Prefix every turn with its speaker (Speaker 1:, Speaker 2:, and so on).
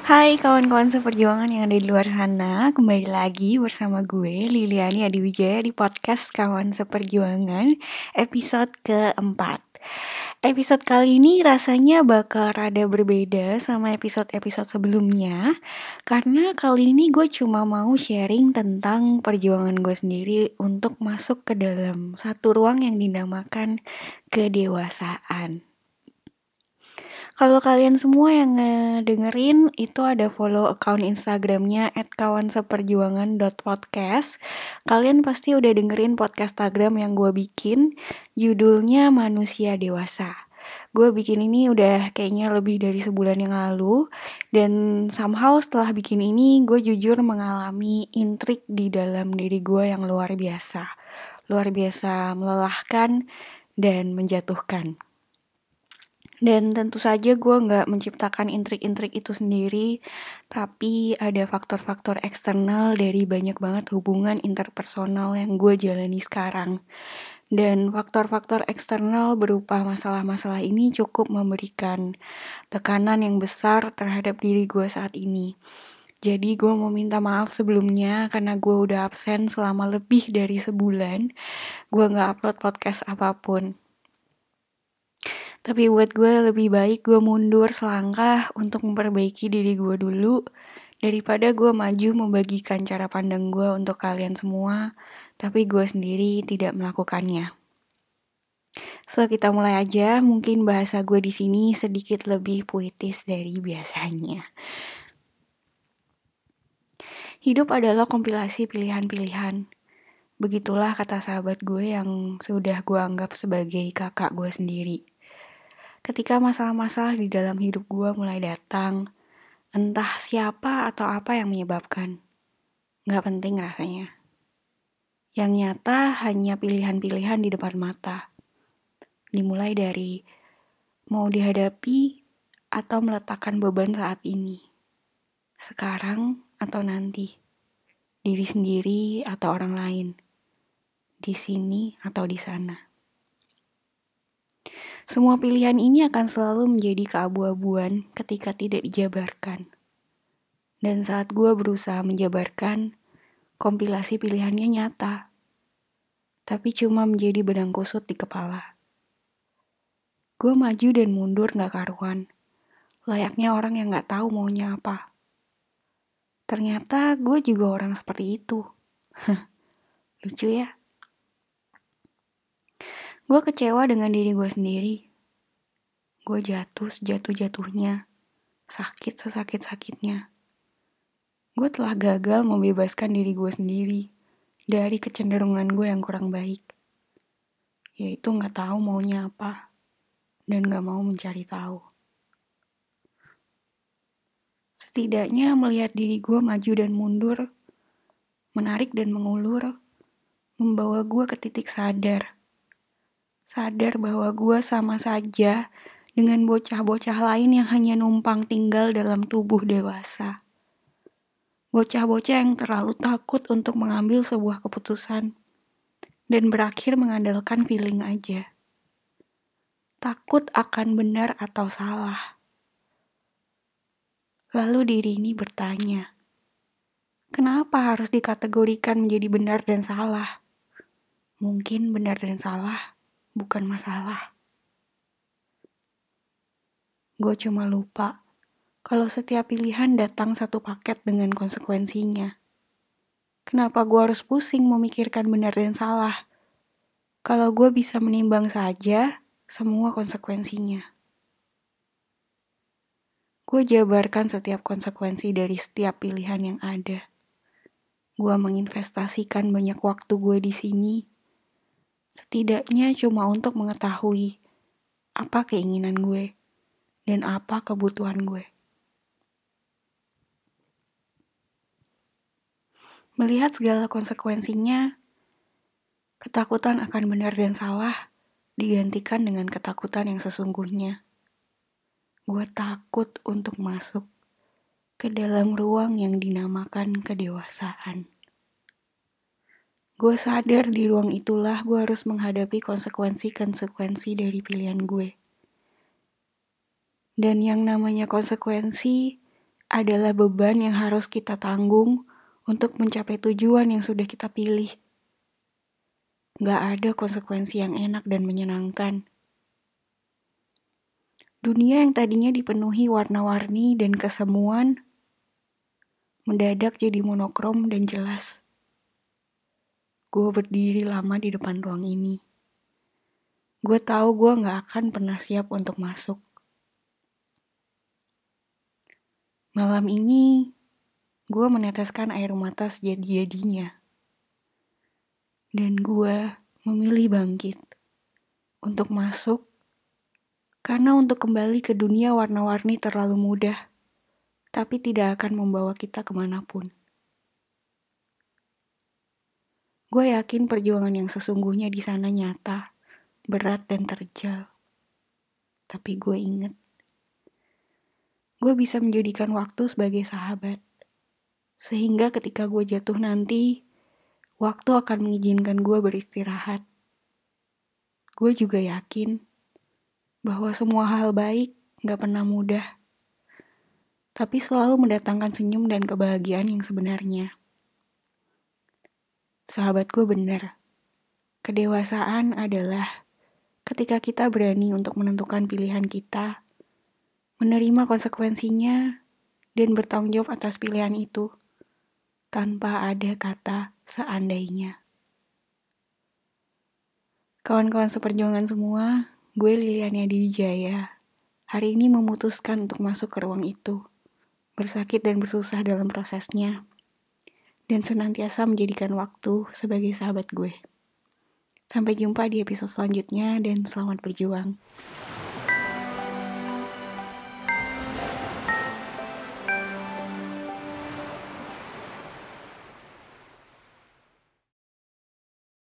Speaker 1: Hai kawan-kawan seperjuangan yang ada di luar sana, kembali lagi bersama gue Liliani Adiwijaya di podcast Kawan Seperjuangan episode keempat. Episode kali ini rasanya bakal rada berbeda sama episode-episode sebelumnya Karena kali ini gue cuma mau sharing tentang perjuangan gue sendiri untuk masuk ke dalam satu ruang yang dinamakan kedewasaan kalau kalian semua yang dengerin itu ada follow account Instagramnya @kawanseperjuangan.podcast. Kalian pasti udah dengerin podcast Instagram yang gue bikin, judulnya Manusia Dewasa. Gue bikin ini udah kayaknya lebih dari sebulan yang lalu dan somehow setelah bikin ini gue jujur mengalami intrik di dalam diri gue yang luar biasa. Luar biasa melelahkan dan menjatuhkan. Dan tentu saja gue nggak menciptakan intrik-intrik itu sendiri, tapi ada faktor-faktor eksternal dari banyak banget hubungan interpersonal yang gue jalani sekarang. Dan faktor-faktor eksternal berupa masalah-masalah ini cukup memberikan tekanan yang besar terhadap diri gue saat ini. Jadi gue mau minta maaf sebelumnya karena gue udah absen selama lebih dari sebulan. Gue gak upload podcast apa pun. Tapi buat gue lebih baik gue mundur selangkah untuk memperbaiki diri gue dulu daripada gue maju membagikan cara pandang gue untuk kalian semua, tapi gue sendiri tidak melakukannya. So kita mulai aja, mungkin bahasa gue di sini sedikit lebih puitis dari biasanya. Hidup adalah kompilasi pilihan-pilihan. Begitulah kata sahabat gue yang sudah gue anggap sebagai kakak gue sendiri. Ketika masalah-masalah di dalam hidup gue mulai datang, entah siapa atau apa yang menyebabkan. Gak penting rasanya. Yang nyata hanya pilihan-pilihan di depan mata. Dimulai dari mau dihadapi atau meletakkan beban saat ini. Sekarang atau nanti. Diri sendiri atau orang lain. Di sini atau di sana. Semua pilihan ini akan selalu menjadi keabu-abuan ketika tidak dijabarkan. Dan saat gue berusaha menjabarkan, kompilasi pilihannya nyata. Tapi cuma menjadi benang kusut di kepala. Gue maju dan mundur gak karuan. Layaknya orang yang gak tahu maunya apa. Ternyata gue juga orang seperti itu. Lucu ya? Gue kecewa dengan diri gue sendiri. Gue jatuh sejatuh-jatuhnya, sakit sesakit-sakitnya. Gue telah gagal membebaskan diri gue sendiri dari kecenderungan gue yang kurang baik. Yaitu gak tahu maunya apa dan gak mau mencari tahu. Setidaknya melihat diri gue maju dan mundur, menarik dan mengulur, membawa gue ke titik sadar sadar bahwa gue sama saja dengan bocah-bocah lain yang hanya numpang tinggal dalam tubuh dewasa. Bocah-bocah yang terlalu takut untuk mengambil sebuah keputusan dan berakhir mengandalkan feeling aja. Takut akan benar atau salah. Lalu diri ini bertanya, kenapa harus dikategorikan menjadi benar dan salah? Mungkin benar dan salah bukan masalah. Gue cuma lupa kalau setiap pilihan datang satu paket dengan konsekuensinya. Kenapa gue harus pusing memikirkan benar dan salah? Kalau gue bisa menimbang saja semua konsekuensinya. Gue jabarkan setiap konsekuensi dari setiap pilihan yang ada. Gue menginvestasikan banyak waktu gue di sini Setidaknya cuma untuk mengetahui apa keinginan gue dan apa kebutuhan gue. Melihat segala konsekuensinya, ketakutan akan benar dan salah digantikan dengan ketakutan yang sesungguhnya. Gue takut untuk masuk ke dalam ruang yang dinamakan kedewasaan. Gue sadar di ruang itulah gue harus menghadapi konsekuensi-konsekuensi dari pilihan gue. Dan yang namanya konsekuensi adalah beban yang harus kita tanggung untuk mencapai tujuan yang sudah kita pilih. Gak ada konsekuensi yang enak dan menyenangkan. Dunia yang tadinya dipenuhi warna-warni dan kesemuan, mendadak jadi monokrom dan jelas. Gue berdiri lama di depan ruang ini. Gue tahu gue gak akan pernah siap untuk masuk. Malam ini, gue meneteskan air mata sejadi-jadinya. Dan gue memilih bangkit untuk masuk karena untuk kembali ke dunia warna-warni terlalu mudah, tapi tidak akan membawa kita ke mana pun. Gue yakin perjuangan yang sesungguhnya di sana nyata, berat dan terjal. Tapi gue inget, gue bisa menjadikan waktu sebagai sahabat. Sehingga ketika gue jatuh nanti, waktu akan mengizinkan gue beristirahat. Gue juga yakin bahwa semua hal baik gak pernah mudah, tapi selalu mendatangkan senyum dan kebahagiaan yang sebenarnya. Sahabatku benar, kedewasaan adalah ketika kita berani untuk menentukan pilihan kita, menerima konsekuensinya, dan bertanggung jawab atas pilihan itu tanpa ada kata seandainya. Kawan-kawan seperjuangan semua, Gue Liliana Dijaya. Hari ini memutuskan untuk masuk ke ruang itu. Bersakit dan bersusah dalam prosesnya. Dan senantiasa menjadikan waktu sebagai sahabat gue. Sampai jumpa di episode selanjutnya dan selamat berjuang.